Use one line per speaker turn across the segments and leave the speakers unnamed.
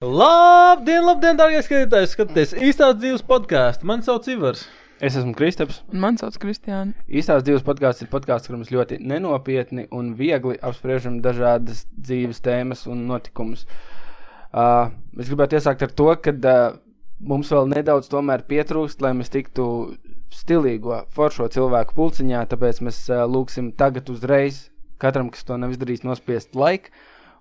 Labdien, labdien, darbie skatītāji! Skatieties, īstās dzīves podkāstu. Mani sauc Ivars.
Es esmu Kristaps.
Un Man sauc Kristiāna.
Īstās dzīves podkāsts ir podkāsts, kur mēs ļoti nenopietni un viegli apspriežam dažādas dzīves tēmas un notikumus. Uh, es gribētu iesākt ar to, ka uh, mums vēl nedaudz tomēr pietrūkst, lai mēs tiktu stilīgo, foršo cilvēku pulciņā, tāpēc mēs uh, lūgsim tagad uzreiz katram, kas to nav izdarījis, nospiest like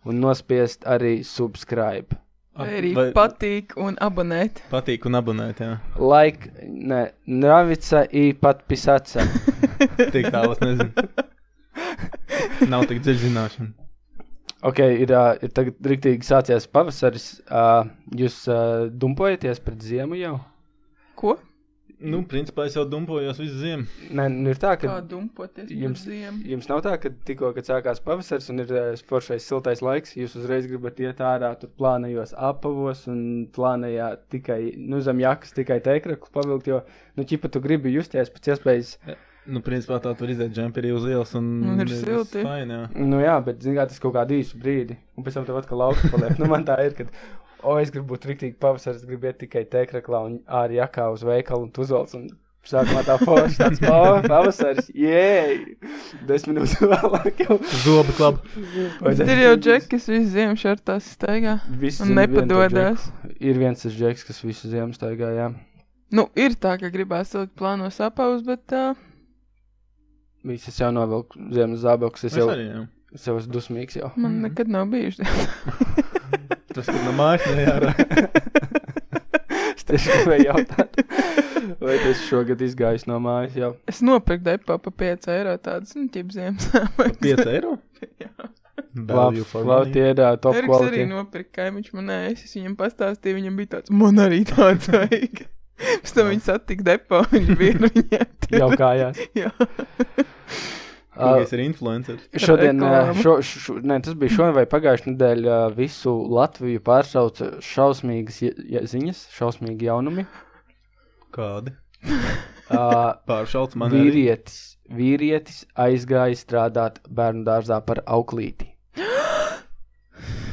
un nospiest arī subscribe.
Vai arī vai... patīk un abonēt.
Patīk un abonēt, jā.
Like, ne, nravica i pat pisaca.
tik tālu es nezinu. Nav tik dziļa zināšana.
Ok, ir, uh, ir tagad rīktīgi sācies pavasaris. Uh, jūs uh, dumpojaties pret ziemu jau?
Ko?
Nu, principā es jau dumpojos visu ziemu.
Nē, nu ir tā, ka.
Kā dumpoties
jums? Jums nav tā, ka tikko, kad sākās pavasaris un ir uh, foršais siltais laiks, jūs uzreiz gribat iet ārā, tur plānajos apavos un plānajā tikai, nu, zem jakas tikai teikraklu pavilkt, jo, nu, ķipa tu gribi justies pēc iespējas.
Nu, principā tā var iziet džemperī uz ielas un.
Un ir silti.
Fine, jā.
Nu, jā, bet, zin kā, tas kaut kādu īsu brīdi. Un pēc tam tev atkal lauks paliek. nu, man tā ir, kad O, es gribu būt rīktīgi pavasaris, gribu iet tikai tēkraklā un ārā jakā uz veikalu un uzvelc. Un sākumā tā forša tāds oh, pavasaris, jēj! Desmit minūtes vēlāk jau.
Zoba klub.
Bet ir jau džeki, kas visu ziemu šartās staigā.
Visi
Un nepadodas.
Ir viens tas džeks, kas visu ziemu staigā, jā.
Nu, ir tā, ka gribās saukt plānos apaus, bet tā.
Viss jau novilku ziemas zābakus, es
Es
jau,
arī, jā.
es jau esmu dusmīgs jau.
Man nekad nav bijuši.
Tas tur no mājas nejārā.
Es tieši gribēju jautāt, vai tas šogad izgājis no mājas jau.
es nopirku depo pa 5 eiro tādas, nu, ķip ziemas.
5 eiro?
Jā.
Labi, tie ir ā, top
Eriks arī
quality.
nopirka kaimiņš man ēs, es viņam pastāstīju, viņam bija tāds, man arī tāds vajag. Pēc tam viņi satika depo, viņš bija viņiem.
Jau kājās.
Jā.
Kungais ir influenceris.
Šodien,
Reklāma.
šo, šo, ne, tas bija šodien vai pagājušajā nedēļā, ā, visu Latviju pārsauca šausmīgas ziņas, šausmīgi jaunumi.
Kādi?
Ā,
Pāršalts man.
Vīrietis, vīrietis aizgāja strādāt bērnu dārzā par auklīti.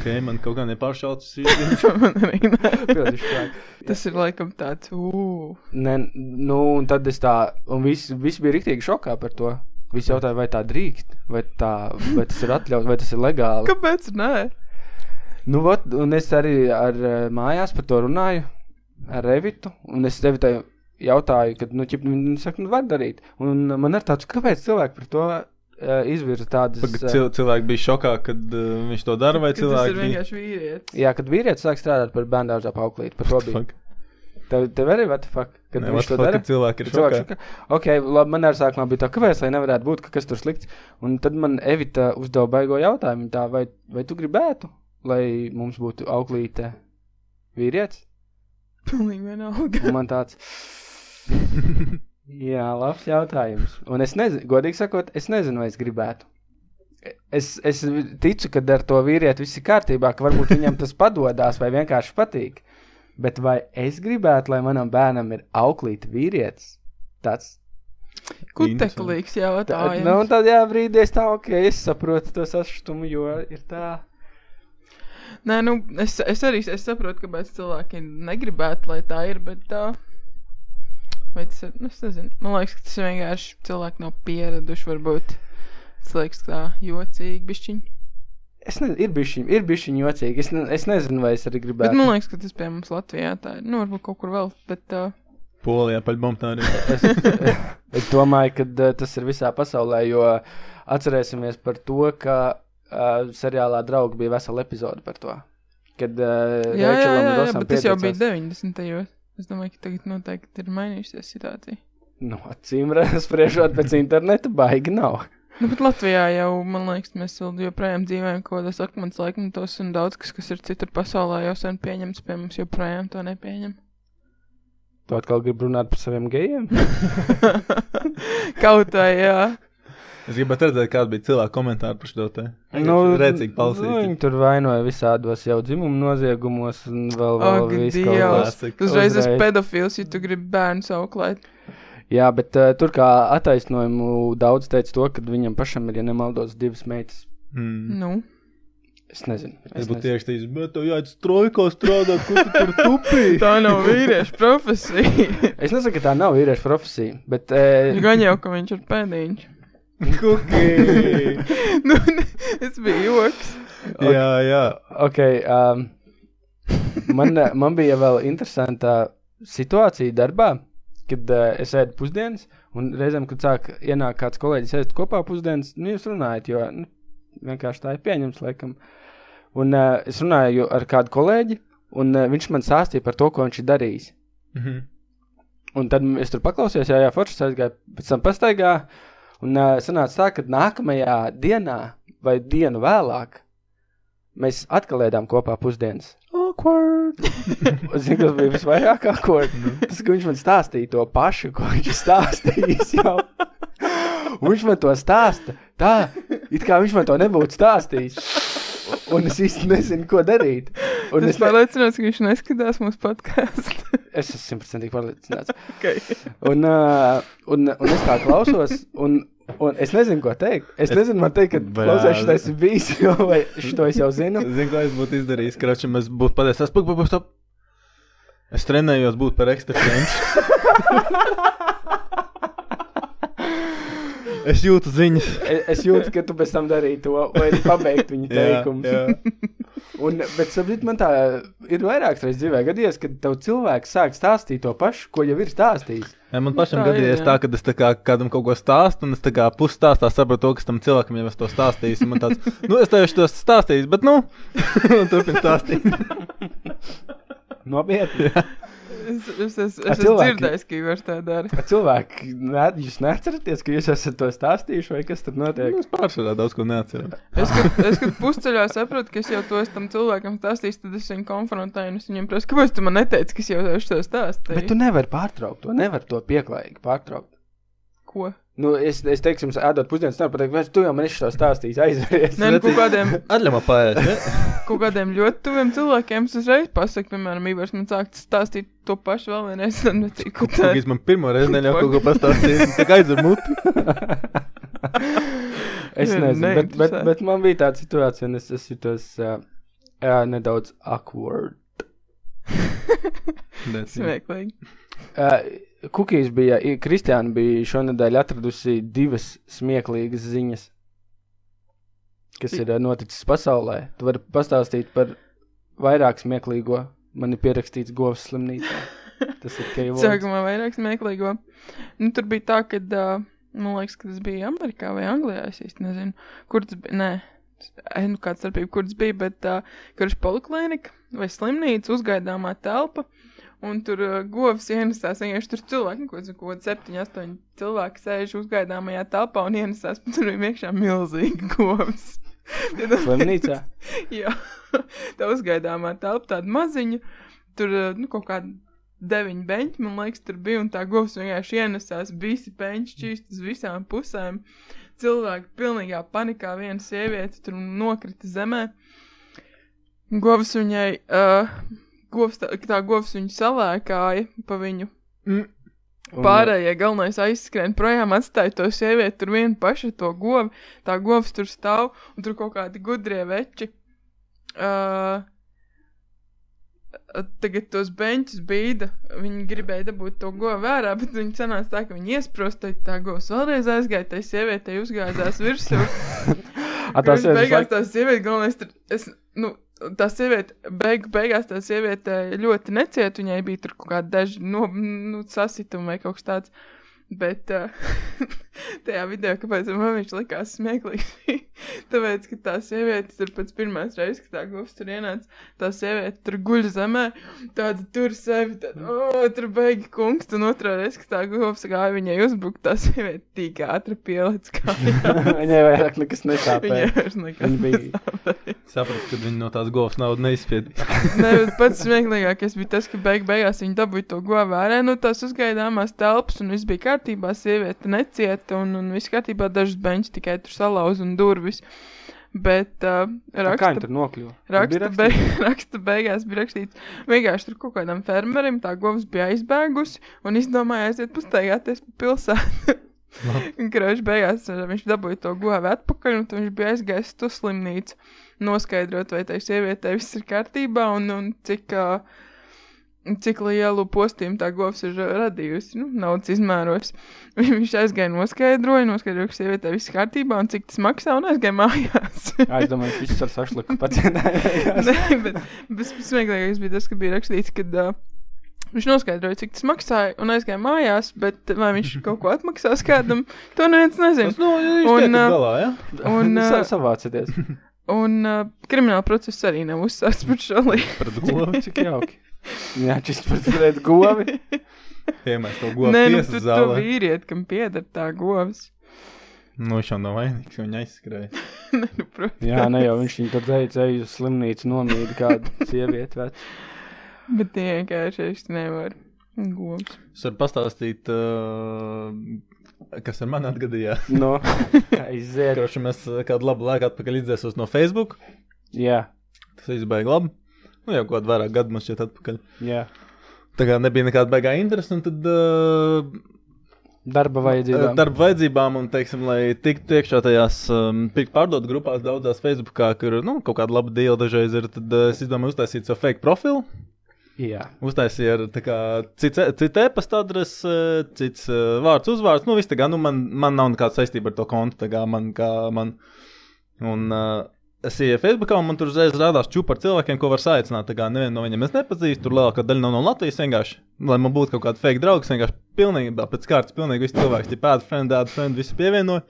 Ok, man kaut kā
nē.
Šķāk.
Tas ir laikam tāds, uu.
Ne, nu, un tad es tā, un visi, visi bija rīktīgi šokā par to. Visi jautāja, vai tā drīkst, vai, tā, vai tas ir atļauts, vai tas ir legāli.
Kāpēc nē?
Nu, vat, un es arī ar eh, mājās par to runāju, ar Revitu, un es tevi tā jautāju, kad, nu, ķip, viņi saka, nu, var darīt. Un man ir tāds, kāpēc cilvēki par to uh, izvirza tādas...
Pagad,
ā,
cil cilvēki bija šokā, kad uh, viņš to dara, vai
Ka Tas ir
cilvēki
vienkārši vīrietis.
Jā, kad vīrietis sāk strādāt par bērnu dārzā pa auklīti, par to bija.
Fuck.
Tev, tev arī, what the fuck, kad
Nē,
viņš to
fuck,
dara?
cilvēki ir
Cilvēks
šokā.
saka, ok, labi, man arī sākumā bija tā, kāpēc, lai nevarētu būt, ka kas tur slikts. Un tad man Evita uzdeva baigo jautājumu, tā, vai, vai tu gribētu, lai mums būtu auklīte vīrietis?
Pilnīgi vienalga.
Un man tāds, jā, labs jautājums. Un es nezinu, godīgi sakot, es nezinu, vai es gribētu. Es, es ticu, ka ar to vīrieti viss ir kārtībā, ka varbūt viņam tas padodas vai vienkārši patīk. Bet vai es gribētu, lai manam bērnam ir auklīte vīrietis? Tāds
Kuteklīgs
Tā,
jautājums.
nu, un tad jā, brīdī es tā, ok, es saprotu to sašutumu, jo ir tā.
Nē, nu, es, es arī es saprotu, kāpēc cilvēki negribētu, lai tā ir, bet tā. Vai tas ir, nu, es nezinu. Man liekas, ka tas vienkārši cilvēki nav pieraduši, varbūt. Tas liekas tā jocīgi, bišķiņ.
Es nezinu, ir bišķiņ, ir bišķiņ jocīgi. Es, ne, es nezinu, vai es arī
Bet
gribētu.
man liekas, ka tas pie mums Latvijā tā ir. Nu, varbūt kaut kur vēl, bet tā.
Polijā paļbom tā arī.
es, es domāju, ka uh, tas ir visā pasaulē, jo atcerēsimies par to, ka uh, seriālā draugi bija vesela epizode par to. Kad uh,
Jā, jā, jā, jā, bet tas jau bija
pieteicās-
90. Es domāju, ka tagad noteikti ir mainījusies situācija.
Nu, acīm redzot, spriežot pēc interneta, baigi nav.
Nu, bet Latvijā jau, man liekas, mēs vēl joprojām dzīvojam kaut kādos akmens laikmetos, un daudz kas, kas ir citur pasaulē, jau sen pieņemts pie mums, joprojām to nepieņem.
Tu atkal gribi runāt par saviem gejiem?
Kaut tā, jā.
Es gribētu redzēt, kāda bija cilvēka komentāra par šo te.
Nu,
redzīgi
nu,
palasīt.
viņi tur vainoja visādos jau dzimumu noziegumos un vēl, vēl
Ak,
visu.
Uzreiz
Uzreiz.
esi pedofils, ja tu gribi bērnu sauklēt.
Jā, bet uh, tur kā attaisnojumu daudz teica to, ka viņam pašam ir, ja nemaldos, divas meitas.
Mm.
Nu,
Es nezinu.
Es būtu
nezinu.
ierakstījis, bet tev jāiet strojkā strādāt, kur tu tur tupī.
Tā nav vīriešu profesija.
Es nesaku, ka tā nav vīriešu profesija, bet. E,
Gan jau, ka viņš ir pēdiņš.
Kuki.
nu, ne, tas bija joks.
jā, jā.
ok, um, man, eh, man bija vēl interesanta situācija darbā, kad uh, es ēdu pusdienas, un reizēm, kad sāk ienākt kāds kolēģis ēst kopā pusdienas, nu, jūs runājat, jo nu, vienkārši tā ir pieņemts, laikam. Un uh, es runāju ar kādu kolēģi, un uh, viņš man stāstīja par to, ko viņš ir darījis.
Mhm.
Un tad es tur paklausījos, jā, jā, foršs aizgāja, pēc tam pastaigā. Un uh, sanāca tā, ka nākamajā dienā vai dienu vēlāk mēs atkal ēdām kopā pusdienas. Awkward! Zinu, kas bija visvairāk awkward. Tas, ka viņš man stāstīja to pašu, ko viņš stāstījis jau. Viņš man to stāsta tā, it kā viņš man to nebūtu stāstījis. Un es īsti nezinu, ko darīt. Un
es
es, ne...
pārliecinos, ka viņš neskatās mūsu podkāstu.
es esmu simtprocentīgi pārliecināts.
okay.
Un, uh, un, un es tā klausos, un, un es nezinu, ko teikt. Es nezinu, man teikt, ka klausās šis ir bijis, jo, vai šo es jau zinu.
Zinu, ko es būtu izdarījis. Kračam, es būtu pateicis, tas puk, puk, puk, stop. Es trenējos būt par ekstra klientu. es jūtu ziņas.
Es, es jūtu, ka tu pēc tam darīji to, vai arī pabeigtu viņa
jā.
Un, bet, saprāt, man tā ir vairākas reizes dzīvē gadījies, kad tev cilvēks sāk stāstīt to pašu, ko jau ir stāstījis.
Ja, man pašam
Tā ir,
gadījies
jā.
tā, ka es tā kā kādam kaut ko stāstu, un es tā kā pusstāstā sapratu to, kas tam cilvēkam jau es to stāstīju. un Man tāds, nu, es tev jau to stāstīju, bet, nu, turpin stāstīt.
Nopietni.
Es, es, es, es esmu dzirdējis, ka Igors tā dara.
Cilvēki, ne, jūs neatceraties, ka jūs esat to stāstījuši, vai kas tur notiek?
Nu, es pārsvarā daudz ko neatceros.
Es, kad, es, kad pusceļā saprotu, ka es jau to esmu tam cilvēkam stāstījis, tad es viņu konfrontēju un es viņam prasu, kāpēc tu man neteici, ka es jau to stāstīju.
Bet tu nevari pārtraukt to, nevari to pieklājīgi pārtraukt.
Ko?
Nu, es, es teikšu, jums, ēdot pusdienas, nevaru pateikt, vai tu jau man esi to stāstījis, aizveries.
Nē, nu, kaut kādiem,
man pārēt, ne?
kaut kādiem ļoti tuviem cilvēkiem es uzreiz pasaku, piemēram, Igors man sāk stāstīt to pašu vēl vienreiz, tad ko tā
Kaut kas man pirmo reizi neļauj kaut ko pastāstīt. Tā kā aizver muti.
Es nezinu, bet, bet, bet man bija tāda situācija, un es, es jutos uh, uh, nedaudz awkward.
smieklīgi.
Uh, Kukīs bija, Kristiāna bija šonadēļ atradusi divas smieklīgas ziņas, kas ir uh, noticis pasaulē. Tu vari pastāstīt par vairāk smieklīgo. Man ir pierakstīts govs slimnīcā. Tas ir Keivots.
Sākumā vairāk smieklīgo. Nu, tur bija tā, ka, uh, man liekas, ka tas bija Amerikā vai Anglijā. Es īsti nezinu, kur tas bija. Nē, Ai, nu kāda starpība, kur tas bija, bet uh, kurš poliklinika vai slimnīca uzgaidāmā telpa. Un tur uh, govs ienesās, vienkārši tur cilvēki, ko zinu, kaut kādi septiņi, astoņi cilvēki sēž uzgaidāmajā telpā un ienesās, tur bija iekšā milzīgi govs.
Slimnīcā.
Jā, tā uzgaidāmā telpa tāda maziņa. Tur eh, nu, kaut kāda deviņi beņķi, man liekas, tur bija. Un tā govs vienkārši ienesās, visi beņķi šķīst uz visām pusēm. Cilvēki pilnīgā panikā, viena sieviete tur nokrita zemē. Govs viņai, uh, govs tā, tā govs viņu salēkāja pa viņu.
Un,
Pārējie galvenais aizskrien projām, atstāja to sievieti tur vienu pašu to govu. Tā govs tur stāv un tur kaut kādi gudrie veči. Uh, tagad tos beņķus bīda. Viņi gribēja dabūt to govu vērā, bet viņi sanāca tā, ka viņi iesprostoja tā govs vēlreiz aizgāja, tai sievietei uzgājās virsū.
A, tās
Kurš
ir
beigās tā sieviete, galvenais, tur, es, nu, tā sieviete, beig, beigās tā sieviete ļoti neciet, viņai bija tur kaut kādi daži, no, nu, sasitumi vai kaut kas tāds. Bet uh, tajā video, kāpēc man viņš likās smieklīgs, bija tāpēc, ka tā sieviete tur pēc pirmās reizes, kad tā govs tur ienāca, tā sieviete tur guļ zemē, tāda tur sevi, tad, oh, tur beigi kungs, un otrā reize, kad tā govs gāja viņai uzbrukt, tā sieviete tik ātri pielēc kājām.
Viņai vairāk nekas nesāpēja.
Viņai vairs nekas
Viņa bija-
nesāpēja.
Sapratu, ka viņi no tās govs naudu neizspied.
Nē, bet pats smieklīgākais bija tas, ka beig beigās viņi dabūja to govu ārā no tās uzgaidāmās telpas, un viss bija kārtībā, sieviete necieta, un, un viss kārtībā, dažas beņķis tikai tur salauz un durvis. Bet uh,
A, Kā
raksta,
viņi tur nokļuva?
raksta, be, raksta beigās bija rakstīts, vienkārši tur kaut kādam fermerim tā govs bija aizbēgusi un izdomāja aiziet pustaigāties pa pilsētu. Un krāšņi beigās viņš dabūja to govu atpakaļ, un viņš bija aizgājis uz to slimnīcu. noskaidrot, vai tai sievietei viss ir kārtībā un, un cik, uh, cik lielu postījumu tā govs ir radījusi, nu, naudas izmēros. Viņš aizgāja noskaidroja, noskaidroja, ka sievietei viss kārtībā un cik tas maksā un aizgāja mājās.
Es domāju, viss ar sašliku pacientēju.
Nē, bet bet smieklīgākais bija tas, ka bija rakstīts, ka uh, viņš noskaidroja, cik tas maksāja un aizgāja mājās, bet vai viņš kaut ko atmaksās kādam, to neviens nezina.
Nu,
Un,
un,
ā,
galā, ja?
Un,
Sa- Savācieties.
Un uh, krimināla process arī nav uzsākts par šo lietu.
Cik,
govu.
cik jauki. Jā, šis pret govi.
Piemērs to govu
Nē, nu tu, tu vīriet, kam pieder tā govs.
Nu, viņš jau nav vainīgs, viņa aizskrēja.
Nē, nu, protams.
Jā, ne jau viņš viņu tur teica, ej uz slimnīcu nomīdi kādu sievieti vecu.
Bet tie vienkārši es nevaru. Govs.
Es varu pastāstīt, uh, kas ar mani atgadījās.
No, aiziet.
Kroši mēs kādu labu laiku atpakaļ izdzēsos no Facebook.
Jā,
Tas izbēga labi. Nu, jau kaut vairāk gadu man šķiet atpakaļ.
jā.
Tā kā nebija nekāda baigā interesa, un tad uh,
Darba vajadzībām.
darba vajadzībām, un, teiksim, lai tiktu iekšā tajās um, pirkt pārdot grupās daudzās Facebookā, kur, nu, kaut kāda laba dīla dažreiz ir, tad uh, es izdomāju uztaisīt savu fake profilu.
Jā.
Uztaisīja ar kā, cits, e- cita e-pasta adrese, cits uh, vārds, uzvārds. Nu, viss tā kā, nu, man, man nav nekāda saistība ar to kontu. Kā man, kā man. Un uh, es ienāku Facebookā, un man tur uzreiz rādās čūpa ar cilvēkiem, ko var saicināt. Tā kā nevienu no viņiem es nepazīstu, tur lielākā daļa nav no Latvijas. Vienkārši, lai man būtu kaut kāda fake draugs, vienkārši pilnībā pēc kārtas, pilnīgi visi cilvēki, tie pēdi, friend, dādi, friend, visi pievienoja.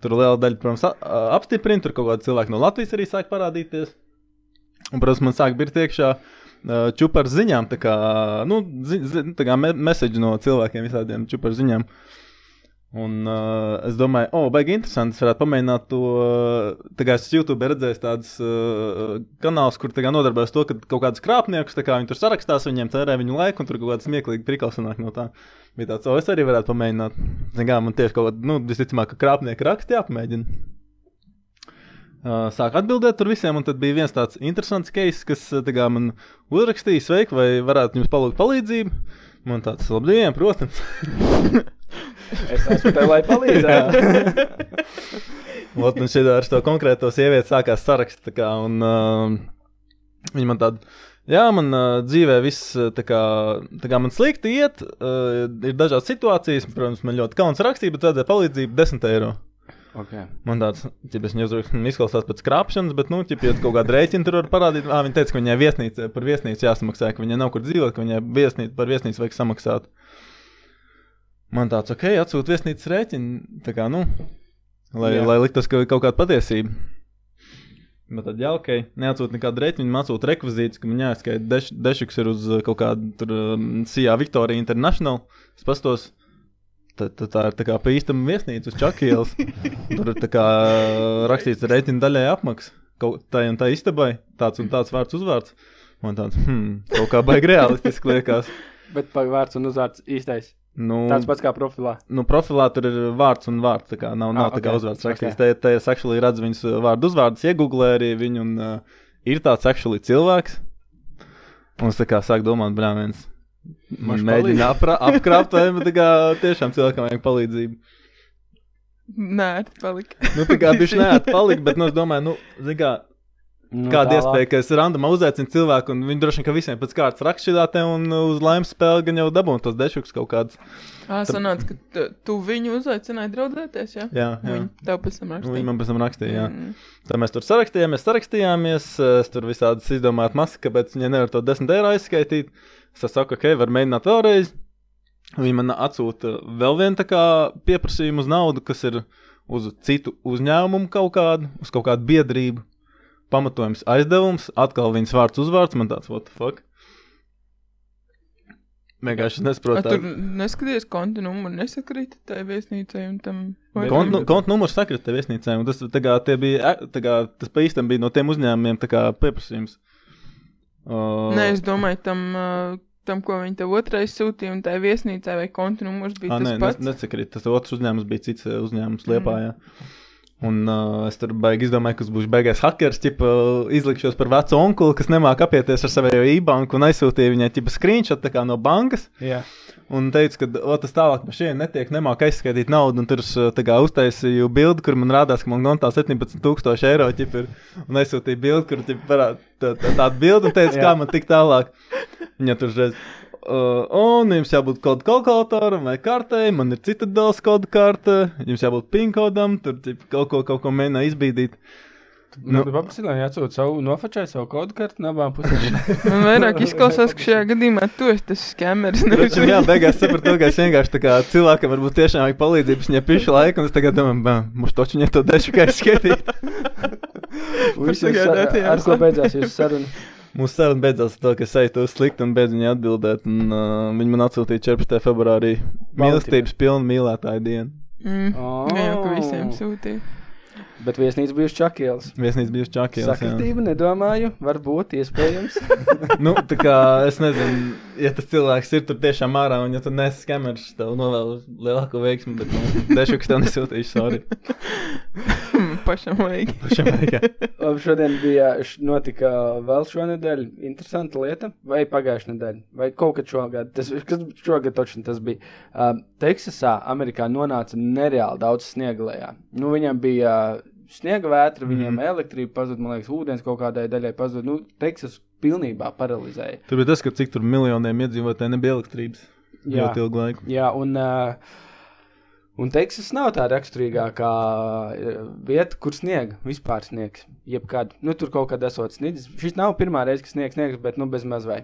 Tur liela daļa, protams, apstiprina, tur kaut kādi cilvēki no Latvijas arī sāk parādīties. Un, protams, man sāk birkt iekšā uh, čupar ziņām, tā kā, nu, zi, zi, tā kā me message no cilvēkiem visādiem čupar ziņām. Un uh, es domāju, o, oh, baigi interesanti, es varētu pamēģināt to, uh, es YouTube redzēju tādus uh, kanālus, kur nodarbojas to, ka kaut kādus krāpniekus, kā viņi tur sarakstās, viņiem tērē viņu laiku, un tur kaut kāda smieklīga prikals sanāk no tā. Bija tāds, o, es arī varētu pamēģināt. Zin kā, man tieši kaut kāda, nu, visticamāk, ka krāpnieki raksti jāpamēģina. Uh, sāk atbildēt tur visiem, un tad bija viens tāds interesants case, kas kā man uzrakstīja, sveiki, vai varētu jums palūgt palīdzību. Man tāds, labdien, protams.
Es esmu te, lai palīdzētu.
Ot, un šeit ar to konkrēto sievieti sākās saraksts, kā, un uh, viņa man tāda, jā, man uh, dzīvē viss, tā kā, tā kā man slikti iet, uh, ir dažādas situācijas, protams, man ļoti kauns rakstīt, bet vajadzēja palīdzību 10 eiro.
Okay.
Man tāds, ja es viņu izklausās pēc krāpšanas, bet, nu, ja kaut kāda rēķina tur var parādīt, ah, viņa teica, ka viņai viesnīca, par viesnīcu jāsamaksā, ka viņai nav kur dzīvot, ka viņai viesnīca, par viesnīcu vajag samaksāt. Man tāds, ok, atsūta viesnīcas rēķinu, tā kā, nu, lai,
Jā.
Lai liktos, ka kaut kāda patiesība. Bet tad, jā, ok, neatsūta nekādu rēķinu, viņa atsūta rekvizītus, ka viņa jāizskaita deš, dešuks ir uz uh, kaut kādu tur um, Sijā Victoria International. Es pastos, tā, tā, ir tā kā pa īstam viesnīcu uz Čakielas. Tur ir tā kā rakstīts rēķina daļai apmaksa. Kaut tā un tā istabai, tāds un tāds vārds uzvārds. Man tāds, hmm, kaut kā baigi realistiski liekas.
Bet par vārds un uzvārds īstais.
Nu,
Tāds pats kā profilā.
Nu, profilā tur ir vārds un vārds. Tā kā nav, nav
Ah,
tā kā uzvārds rakstīts. Te, te es actually redzu viņas vārdu uzvārdus, iegūlē arī viņu. Un, uh, ir tāds actually cilvēks. Un es tā kā sāku domāt, brāl, viens. Mēģina apkrāpt, vai tā kā tiešām cilvēkam vajag palīdzību.
Nē, palika.
Nu, tā kā viņš neat palikt, bet, nu, es domāju, nu, kā,
Nu,
kāda iespēja, ka es random uzaicinu cilvēku, un viņi droši vien, ka visiem pēc kārtas rakstījā te, un uz laimes spēli gan jau dabūnu tos dešuks kaut kādus.
Ā, sanāca, ka tu, tu viņu uzaicināji draudzēties, jā?
Jā, jā.
Viņa tev pēc tam rakstīja.
Viņi man pēc tam rakstīja, jā.
Mm.
Tā mēs tur sarakstījāmies, sarakstījāmies. Es tur visādas izdomāju masas, kāpēc viņi nevar to 10 eiro aizskaitīt. Es saku, ok, var mēģināt vēlreiz. Viņi man atsūta vēl vienu pieprasījumu uz naudu, kas ir uz citu uzņēmumu kaut kādu, uz kaut kādu biedrību. Pamatojums aizdevums, atkal viņas vārds uzvārds, man tāds, what the fuck. Vienkārši nesaprotu.
tur neskaties konta numuru, nesakrīt tai viesnīcai un tam.
Konta
tam-
nu, kont numurs sakrita te viesnīcē, un tas, tā kā, tie bija, e- tā kā, tas pa īstam bija no tiem uzņēmumiem pieprasījums. Uh,
Nē, es domāju, tam, uh, tam ko viņi tev otrais sūtīja, un tai viesnīcai vai konta numurs bija
Ā,
tas
nē,
pats.
nes, nesakrīt. Tas otrs uzņēmums bija cits eh, uzņēmums Liepā. Mm. Un uh, es tur baigi izdomāju, ka būšu beigās hackers, tipa, uh, izlikšos par vecu onkuli, kas nemāk apieties ar savējo e-banku un aizsūtīju viņai tipa screenshot no bankas.
Jā.
Un teicu, ka tas tālāk šiem netiek, nemāk aizskaitīt naudu. Un tur uh, kā uztaisīju bildi, kur man rādās, ka man kontā 17,000 eiro ķip ir. Un aizsūtīju bildi, kur ķip, parād, tā, tā, tādu bildi un teicu,
Jā.
kā man tik tālāk. Viņa tur reiz. Uh, un jums jābūt kodu kalkulatoram vai kartei, man ir cita dāls kodu karte, jums jābūt PIN kodam, tur ķip, kaut ko, kaut ko mēģina izbīdīt.
Nu,
Nu.
lai atsūtu savu nofačai savu kodu kartu no abām pusēm.
Man vairāk izklausās, ka šajā gadījumā tu esi tas skameris. nevis
Taču, jā,
viņa.
beigās sapratu, ka es vienkārši tā kā cilvēkam varbūt tiešām vajag palīdzību, viņai pišu laiku, un es tagad domāju, mums taču viņai to dešu, kā izskatīt.
Viss ir
sagaidātajām
ar ko beidzās jūsu saruna.
Mūsu saruna beidzās ar to, ka es eju to slikti un beidzu viņai atbildēt, un uh, viņi man atsūtīja 14. februārī mīlestības pilnu mīlētāju dienu.
Mm.
Oh.
Jā, ka visiem sūtīja.
Bet viesnīca bijusi Čakielas.
Viesnīca bijusi čakīla.
Sakritība, nedomāju, varbūt, iespējams.
nu, tā kā es nezinu, ja tas cilvēks ir tur tiešām ārā, un ja tu nesi kameras, tev novēlu lielāko veiksmu, bet nu, dešu, kas tev nesūtīšu, sorry.
Pašam vajag.
Pašam vajag.
Labi, šodien bija, notika vēl šonadēļ interesanta lieta, vai pagājušā nedēļa, vai kaut kad šogad, tas, kas šogad točni tas bija. Uh, Teksasā, Amerikā nonāca nereāli daudz sniega lejā. Nu, viņam bija sniega vētra, viņiem mm. elektrība pazuda, man liekas, ūdens kaut kādai daļai pazuda. Nu, Teksas pilnībā paralizēja.
Tur bija tas, ka cik tur miljoniem iedzīvotāji nebija elektrības.
Jā.
Ļoti ilgu laiku.
Jā, un, uh, un Teksas nav tā raksturīgākā uh, vieta, kur sniega vispār sniegs. Jebkad, nu, tur kaut kad esot sniedzis. Šis nav pirmā reize, kad sniegs, sniegs bet nu bez maz vai.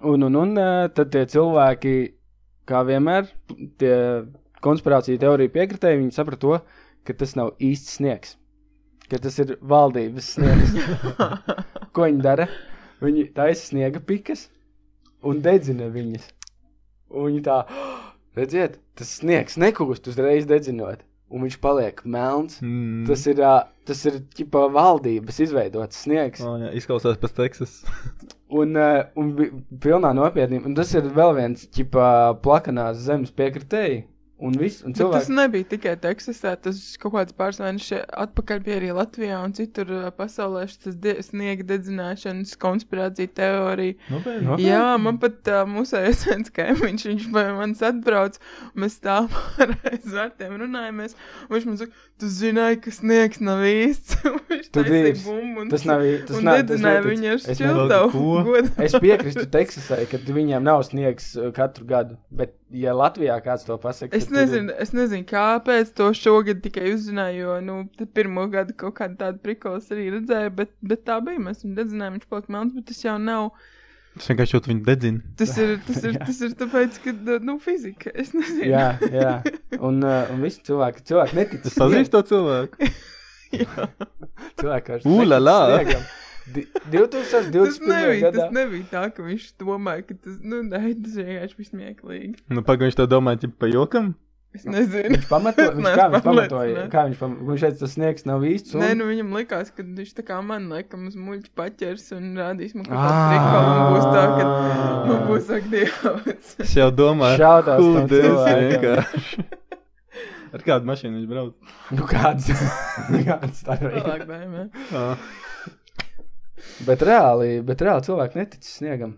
Un, un, un uh, tad tie cilvēki, kā vienmēr, tie konspirācija teorija piekritēji, viņi saprata to, ka tas nav īsts sniegs. Ka tas ir valdības sniegs. Ko viņi dara? Viņi taisa sniega pikas un dedzina viņas. Un viņi tā, redziet, tas sniegs nekūst uzreiz dedzinot. Un viņš paliek melns.
Mm.
Tas ir, ā, tas ir ķipa valdības izveidots sniegs.
Oh, jā, izklausās pēc Teksas.
Un, uh, un pilnā nopietnībā. Un tas ir vēl viens ķipa plakanās zemes piekritēji. Un viss, un
Bet tas
cilvēki.
nebija tikai Teksasā, tas kaut kāds pāris mēnešus atpakaļ bija arī Latvijā un citur pasaulē šis de sniega dedzināšanas konspirācija teorija.
Nopietni.
No?
Jā, man pat uh, mūsējais viens kaimiņš, viņš pie manis atbrauc, un mēs stāvam ar aizvērtiem runājamies, un viņš man saka, tu zināji, ka sniegs nav īsts. Un viņš
Tu
taisīja bumbu un,
Tas nav tas
un
nav- tas
dedzināja viņu ar
Es
šķiltavu. Godā.
Es piekrītu Teksasai, ka viņiem nav sniegs katru gadu. Bet, ja Latvijā kāds to pasakā,
Es nezinu, es nezinu, kāpēc to šogad tikai uzzināju, jo, nu, pirmo gadu kaut kādu tādu prikols arī redzēju, bet, bet tā bija. Mēs viņu dedzinājām, viņš palika melns, bet tas jau nav.
Es vienkārši jūtu viņu dedzinu.
Tas ir, tas ir,
Jā.
tas ir tāpēc, ka, nu, fizika. Es nezinu.
Jā, jā. Un, uh, un visi cilvēki, cilvēki netic.
Es pazīstu to cilvēku.
Cilvēki ar
Ū, la, la.
Tas
2021.
nebija,
gadā.
tas nebija tā, ka viņš domāja, ka tas, nu, nē, tas vienkārši bija smieklīgi.
Nu, pagaidām, viņš to domāja, ķip pa jokam.
Es nezinu.
Viņš pamato,
Es
viņš, kā viņš pamatoja, kā viņš pamatoja, viņš teica, tas sniegs nav īsts. Un...
Nē, nu viņam likās, ka viņš tā kā man laikam uz muļķu paķers un rādīs man kaut kādu prikolu un būs tā, ka man būs ak dievs.
Es jau domāju, this
cilvēkam.
vienkārši. Ar kādu mašīnu viņš brauc?
Nu, kāds, kāds tā ir. Bet reāli, bet reāli cilvēki netic sniegam.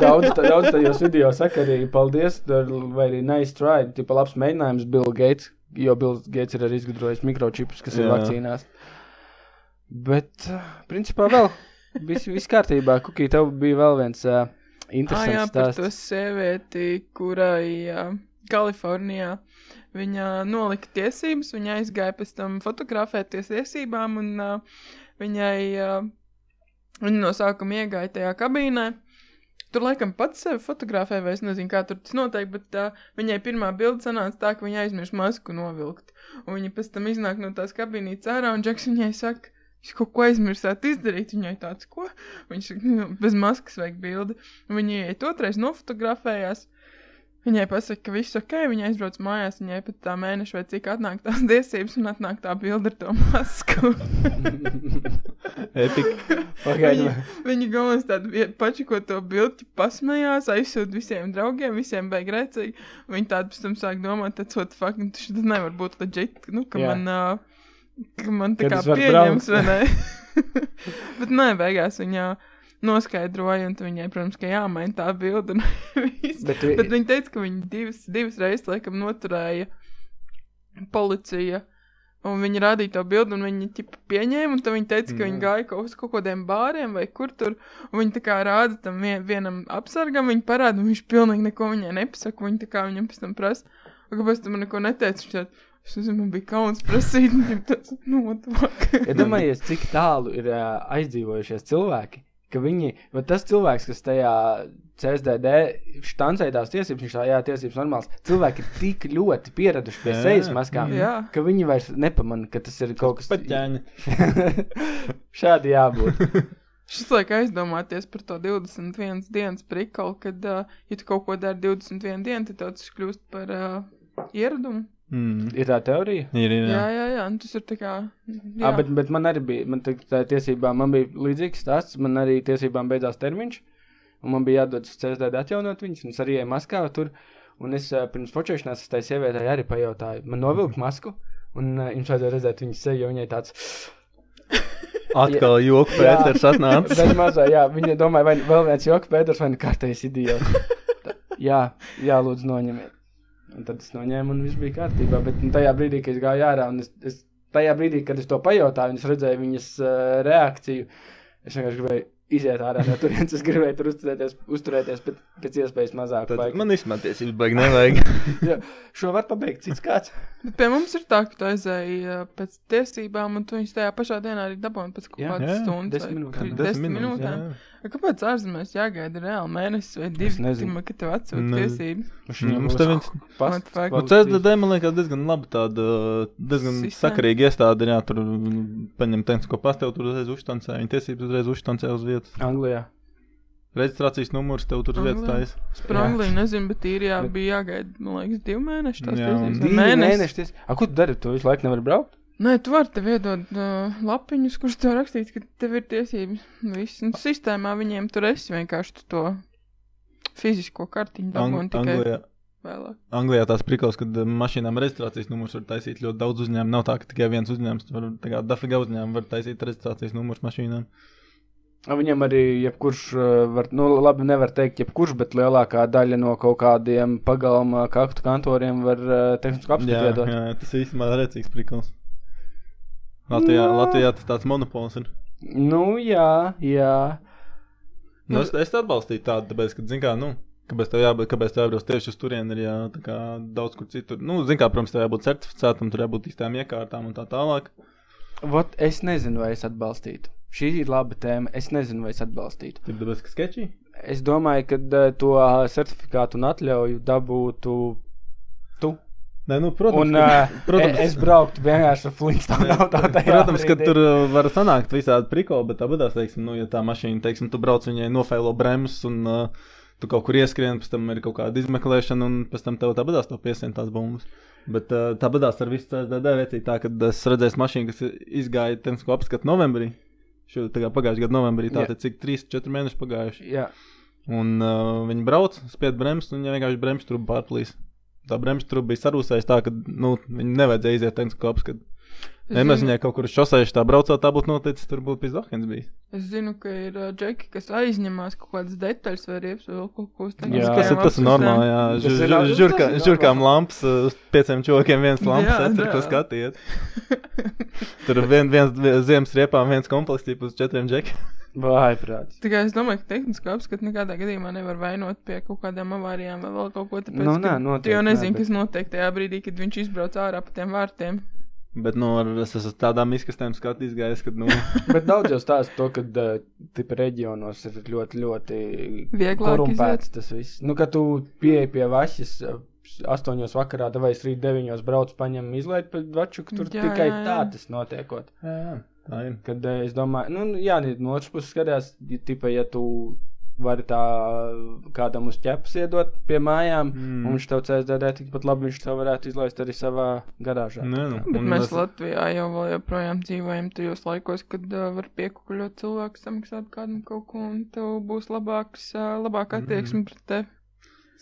daudz, tā- daudz tajos video saka arī paldies, vai arī nice try, tipa labs mēģinājums Bill Gates, jo Bill Gates ir arī izgudrojis mikročipus, kas ir
Jā.
vakcīnās. Bet, principā vēl, viss vis kārtībā. Kukī, tev bija vēl viens uh,
Ah, jā,
interesants
par
stāsts.
to sievieti, kurai uh, Kalifornijā viņa nolika tiesības, viņa aizgāja pēc tam fotografēties tiesībām, un uh, viņai, uh, viņa no sākuma iegāja tajā kabīnē. Tur laikam pats sevi fotografēja, vai es nezinu, kā tur tas notiek, bet uh, viņai pirmā bilde sanāca tā, ka viņa aizmirst masku novilkt. Un viņa pēc tam iznāk no tās kabīnītes ārā, un Džeks viņai saka, Jūs kaut ko aizmirsāt izdarīt, viņai tāds, ko? Viņš "Nu, bez maskas vajag bildi. Un Viņi iet otrais nofotografējās. Viņai pasaka, ka viss ok, viņa aizbrauc mājās, viņai pat tā mēneša vai cik atnāk tās tiesības un atnāk tā bilde ar to masku.
Epika.
Pagaidām.
Viņa, viņa galvenais tādu vie- pačiko to bildi, pasmējās, aizsūta visiem draugiem, visiem beig rēcīgi. Viņa tādu pēc tam sāk domāt, the fuck, nu, tas nevar būt legit, nu, ka
Jā.
man, uh, ka man tā
Kad
kā pieņems,
braukt.
vai ne? Bet nē, beigās viņa noskaidroja, un viņai, protams, ka jāmaina tā bilde. un viss.
Bet,
Bet viņa teica, ka viņa divas, divas reizes, laikam, noturēja policija. Un viņa rādīja to bildi, un viņa ķipa, pieņēma. Un tad viņa teica, ka viņa gāja kaut uz kaut kādiem bāriem vai kur tur. Un viņa tā kā rāda tam vien, vienam apsargam, viņa parāda, un viņš pilnīgi neko viņai nepasaka. Viņa tā kā viņam pēc tam prasa, "Un kāpēc tu man neko neteici. Viņš tāds, Es nezinu, man bija kauns prasīt, viņš tāds, the fuck.
Iedomājieties, cik tālu ir uh, aizdzīvojušies cilvēki. Ka viņi, tas cilvēks, kas tajā CSDD štancē tās tiesības, viņš tā, jā, tiesības normāls. Cilvēki ir tik ļoti pieraduši pie sejas maskām,
Jā.
ka viņi vairs nepamana, ka tas ir kaut kas
Paķēņi.
Šādi jābūt.
Šis liek aizdomāties par to 21 dienas prikalu, kad, uh, ja tu kaut ko dari 21 dienu, tad tas kļūst par uh, ieradumu.
Mm.
Ir tā teorija.
Ir, ir,
Jā,
jā.
jā, jā, un tas ir tā kā.
Jā, bet, bet man arī bija, man tā, tā tiesībām, man bija līdzīgs stāsts, man arī tiesībām beidzās termiņš, un man bija jādod uz CSDD atjaunot viņas, un es arī eju maskā tur, un es pirms fočošanās es tai sievietei arī pajautāju, man novilkt masku, un uh, jums vajadzēja redzēt viņas seju, jo viņai tāds,
Atkal joku Pēters atnāca.
bet mazā, jā, viņa domāja, vai vēl viens joks Pēters vai kārtējs idiots. Jā, jā, lūdzu noņemiet. Un tad es noņēmu, un viss bija kārtībā, bet nu, tajā brīdī, kad es gāju ārā, un es, es tajā brīdī, kad es to pajautāju, un es redzēju viņas uh, reakciju, es vienkārši gribēju iziet ārā no turienes. Es gribēju tur uzturēties, uzturēties pēc, pēc iespējas mazāk.
Tad
laika.
man izsmēties, baigi nevajag.
Jā, šo var pabeigt cits kāds.
Bet pie mums ir tā, ka tu aizēji uh, pēc tiesībām, un tu viņus tajā pašā dienā arī dabūji pēc kaut
Jā.
kādas
Jā,
stundas.
desmit minūtēm.
Desmit minūtēm. A, Kāpēc ārzemēs jāgaida reāli mēnesis vai divi,
nezinu.
kamēr, kad tev atsūta
Nezinu.
tiesības?
Mums te viens.
Fuck?
Nu, CSDD man liekas diezgan labi tāda, diezgan
Sistēma.
sakarīga iestāde, jā, tur paņem tehnisko pastevu, tur uzreiz uztancē, viņa tiesības uzreiz uztancē uz vietas.
Anglijā.
Reģistrācijas numurs tev tur vietas taisa.
Spranglī, nezinu, bet īrijā
Bet-
bija jāgaida, man liekas, divi mēneši. vai
Divi
mēnesis.
mēneši. ties- A, ko tu dari? Tu visu laiku nevari braukt?
Nē, tu vari tev iedot uh, lapiņus, kurus tev rakstīts, ka tev ir tiesības. Viss, un sistēmā viņiem tur esi vienkārši tu to fizisko kartiņu
Ang
dabūni tikai
Anglijā.
vēlāk.
Anglijā tās prikals, kad eh, mašīnām reģistrācijas numurs var taisīt ļoti daudz uzņēmumu. Nav tā, ka tikai viens uzņēmums, var, tā kā dafiga uzņēmumu var taisīt reģistrācijas numurs mašīnām.
A, Viņam arī jebkurš, uh, var, nu, labi, nevar teikt, jebkurš, bet lielākā daļa no kaut kādiem pagalma kaktu kantoriem var uh, tehnisku
Jā,
apskatu iedot.
jā, tas ir īstenībā rēcīgs prikals. Latvijā,
Nu.
Latvijā tas tāds monopols ir.
Nu, jā, jā.
Nu, es, es atbalstītu tādu, tāpēc, ka, zin kā, nu, kāpēc tev jābūt, kāpēc tev jābrauc tieši uz turieni, ir jā, kā daudz kur citur. Nu, zin kā, protams, tev jābūt certificētam, tur jābūt īstām iekārtām un tā tālāk.
Vot, es nezinu, vai es atbalstītu. Šī ir laba tēma. Es nezinu, vai es atbalstītu.
Tur tāpēc, ka sketčī.
Es domāju, ka uh, to uh, certifikātu un atļauju dabūtu tu.
Nē, nu, protams,
Un
ka, protams,
es brauktu vienkārši ar Flintstone automašīnu.
Protams, ka tur var sanākt visādi prikoli, bet tāpat, nu, ja tā mašīna, teiksim, tu brauc viņai nofēlo bremzes un uh, tu kaut kur ieskrien, pēc tam ir kaut kāda izmeklēšana un pēc tam tev tāpat to piesien tās bumbas. Bet uh, tāpat ar visu CSDD vecīju tā, kad es redzēju mašīnu, kas izgāja tehnisko apskatu novembrī. Šo, tā kā pagājušajā gadā novembrī, tātad cik 3-4 mēneši pagājuši.
Jā,
Un uh, viņi brauc, spied bremzes, un viņa vienkārši bremzes trubu pārplīs. Tā bremzes truba bija sarūsējusi tā, ka nu, viņi nevajadzēja iziet tehnisko apskatu. Viņai kaut kur šosējuši tā braucot, tā būtu noticis, tur būtu pizdahens bijis.
Es zinu, ka ir uh, džeki, kas aizņemās kaut kādas detaļas vai riepas vai vēl kaut ko uz
Jā.
Tas ir, tas normāli, jā. Žur-
ir-
žur-
tas
žurka-
ir
Žurkām
normāli.
lampas, uh, uz pieciem čokiem viens ko
jā.
skatiet. Tur vien, viens viens ziemas riepām, viens komplekss tipus uz četriem džekiem.
vai prāts.
Tikai es domāju, ka tehnisko apskatu nekādā gadījumā nevar vainot pie kaut kādām avārijām vai vēl kaut ko tādu.
Nu, nē,
Tu
noteikti
jau
nē,
nezini, kas notiek tajā brīdī, kad viņš izbrauc ārā pa tiem vārtiem.
Bet, nu, ar, es esmu tādām izkastēm skatījis, gājis, kad, nu,
Bet daudz jau stāsta to, ka uh, reģionos ir ļoti, ļoti korumpēts tas viss. Nu, kad tu pieeji pie vašas uh, astoņos vakarā, vai es rīt deviņos braucu, paņem izlaidu pēc vaču, ka tur
Jā,
tikai
jā, jā.
tā tas notiekot.
jā, jā, tā ir.
Kad es domāju, nu, jā, no otras puses skatās, ja, tipa, ja tu vari tā kādam uz ķepas iedot pie mājām,
Mm.
mm. un viņš tev CSDD tikpat labi viņš tev varētu izlaist arī savā garāžā.
Nē, nu,
Bet
un
mēs
es-
Latvijā jau vēl joprojām dzīvojam tajos laikos, kad uh, var piekukuļot cilvēku, samaksāt kādam kaut ko, un tev būs labāks, uh, labāka attieksme
Mhm.
pret tevi.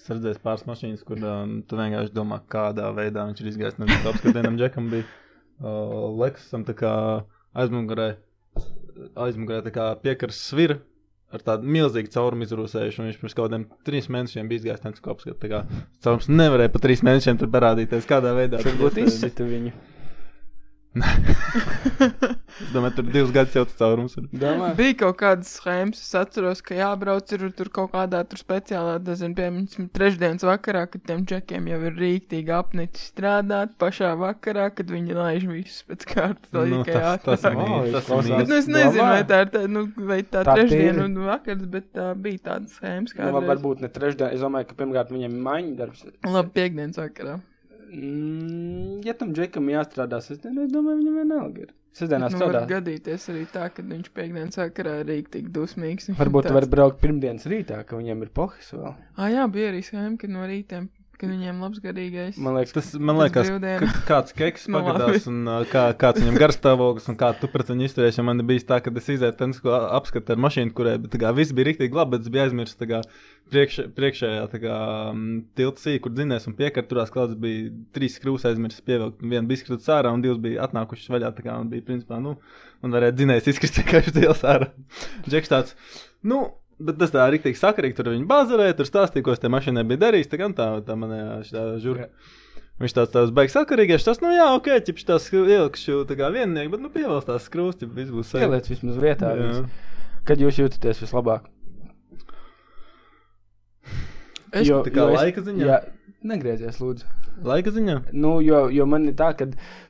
Es redzēju pāris mašīnas, kur um, tu vienkārši domā, kādā veidā viņš ir izgājis. Nezinu, kāpēc, ka vienam džekam bija uh, kā aizmugurē, aizmugurē tā kā piekars svira ar tādu milzīgu caurumu izrūsējuši, viņš pirms kaut kādiem trīs mēnešiem bija izgājis kops, ka tā kā caurums nevarēja pa trīs mēnešiem tur parādīties, kādā veidā.
Tur būtu izsita viņu.
Es domāju, tur divus gadus jau tas caurums ir.
Domā?
Bija kaut kādas schēmas, es atceros, ka jābrauc ir tur kaut kādā tur speciālā, nezinu, piemēram, trešdienas vakarā, kad tiem džekiem jau ir rīktīgi apnicis strādāt pašā vakarā, kad viņi laiž visus pēc kārtas.
Nu, tas, tas tas ir
izklausās.
mīļi.
Bet, nu, es nezinu,
Domā?
vai tā ir tā, nu, vai tā,
Tā
trešdiena un vakars, bet tā bija tāda schēmas, kā
Nu, varbūt ne trešdien. Es domāju, ka pirmkārt viņam ir maiņa darbs.
Labi, piekdienas vakarā.
Mm, ja tam džekam jāstrādā sestdienā, es domāju, viņam vienalga ir. Sestdienā
Nu, var
strādā.
gadīties arī tā, ka viņš piekdienas vakarā ir rīktīgi dusmīgs. un
Varbūt
tāds-
vari braukt pirmdienas rītā, ka viņam ir pohis vēl.
Ah, jā, bija arī schēma, ka no rītiem, kad viņiem labs garīgais.
Man liekas,
Tas man liekas, ka kāds keks pagadās, un kā, kāds viņam garstāvoklis, un kā tu pret viņu izturējies. jo Man bija tā, ka es izēju tennisko apskatu ar mašīnu, kurai kā, viss bija rīktīgi labi, bet es biju aizmirsis priekš, priekšējā kā, tilta sīkā, kur dzinēs un piekar turās klāts bija trīs skrūves aizmirsis pievilkt. Viena bija izkritusi ārā, un divas bija atnākušas vaļā. Kā un bija principā, nu, un varēja dzinējis izkrist tikai uz ielas ārā. Džeks tāds, nu. Bet tas tā rīktīgi sakarīgi, tur viņi bazarēja, tur stāstīja, ko es te mašīnai biju darījis. Tā gan tā, tā manējā šitā žurka. Viņš tāds tāds beigas sakarīgais, tas, nu jā, ok, ķipš tās ielikšu tā kā viennieku, bet, nu, pievēls tās skrūsti, viss būs savi.
ieliec vismaz vietā. Viss. Kad jūs jūtaties vislabāk?
Es,
Jo-
Tā kā
jo
laika ziņā?
Jā, negriezies, lūdzu.
Laika ziņā?
Nu, jo, jo man ir tā, ka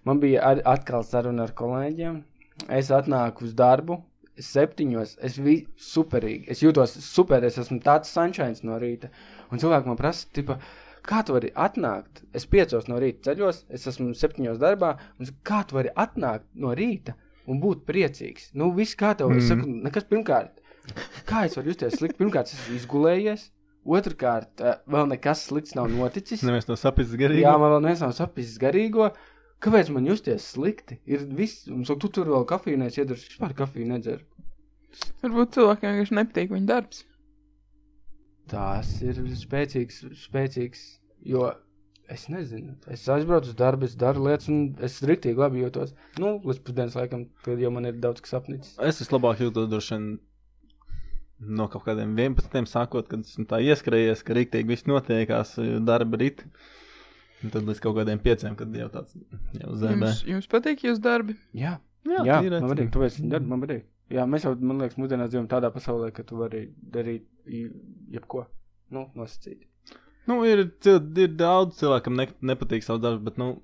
man bija ar, atkal saruna ar kolēģiem. Es atnāku uz darbu. Septiņos es biju superīgi. Es jūtos super, es esmu tāds sunshine no rīta. Un cilvēki man prasa, tipa, kā tu vari atnākt? Es piecos no rīta ceļos, es esmu septiņos darbā. Un kā tu vari atnākt no rīta un būt priecīgs? Nu, viss kā tev. Mm. Es saku, nekas pirmkārt. Kā es varu justies slikti? Pirmkārt, es esmu izgulējies. Otrkārt, eh, vēl nekas slikts nav noticis.
Neviens no sapnis garīgi.
Jā, man vēl neviens nav sapnis garīgo. Kāpēc man justies slikti? Ir viss, un saka, tu tur vēl kafiju neiedzer, vispār kafiju nedzer.
varbūt cilvēkiem vienkārši nepatīk viņa darbs.
Tas ir spēcīgs, spēcīgs, jo es nezinu. Es aizbraucu uz darbu, es daru lietas, un es rīktīgi labi jūtos. Nu, līdz pusdienas laikam, kad jau man ir daudz kas apnicis.
Es vislabāk jūtos droši vien no kaut kādiem 11. sākot, kad esmu tā ieskrējies, ka rīktīgi viss notiekās, darba rīt. Un tad līdz kaut kādiem pieciem, kad jau tāds jau zēbē.
Jums, jums patīk jūsu darbi?
Jā,
Jā,
jā man patīk, tu esi darbu, man patīk. Jā, mēs jau, man liekas, mūsdienās dzīvojam tādā pasaulē, ka tu vari darīt i- jebko. Nu, nosacīt.
Nu, ir, ir daudz cilvēku, kam ne, nepatīk savs darbs, bet, nu,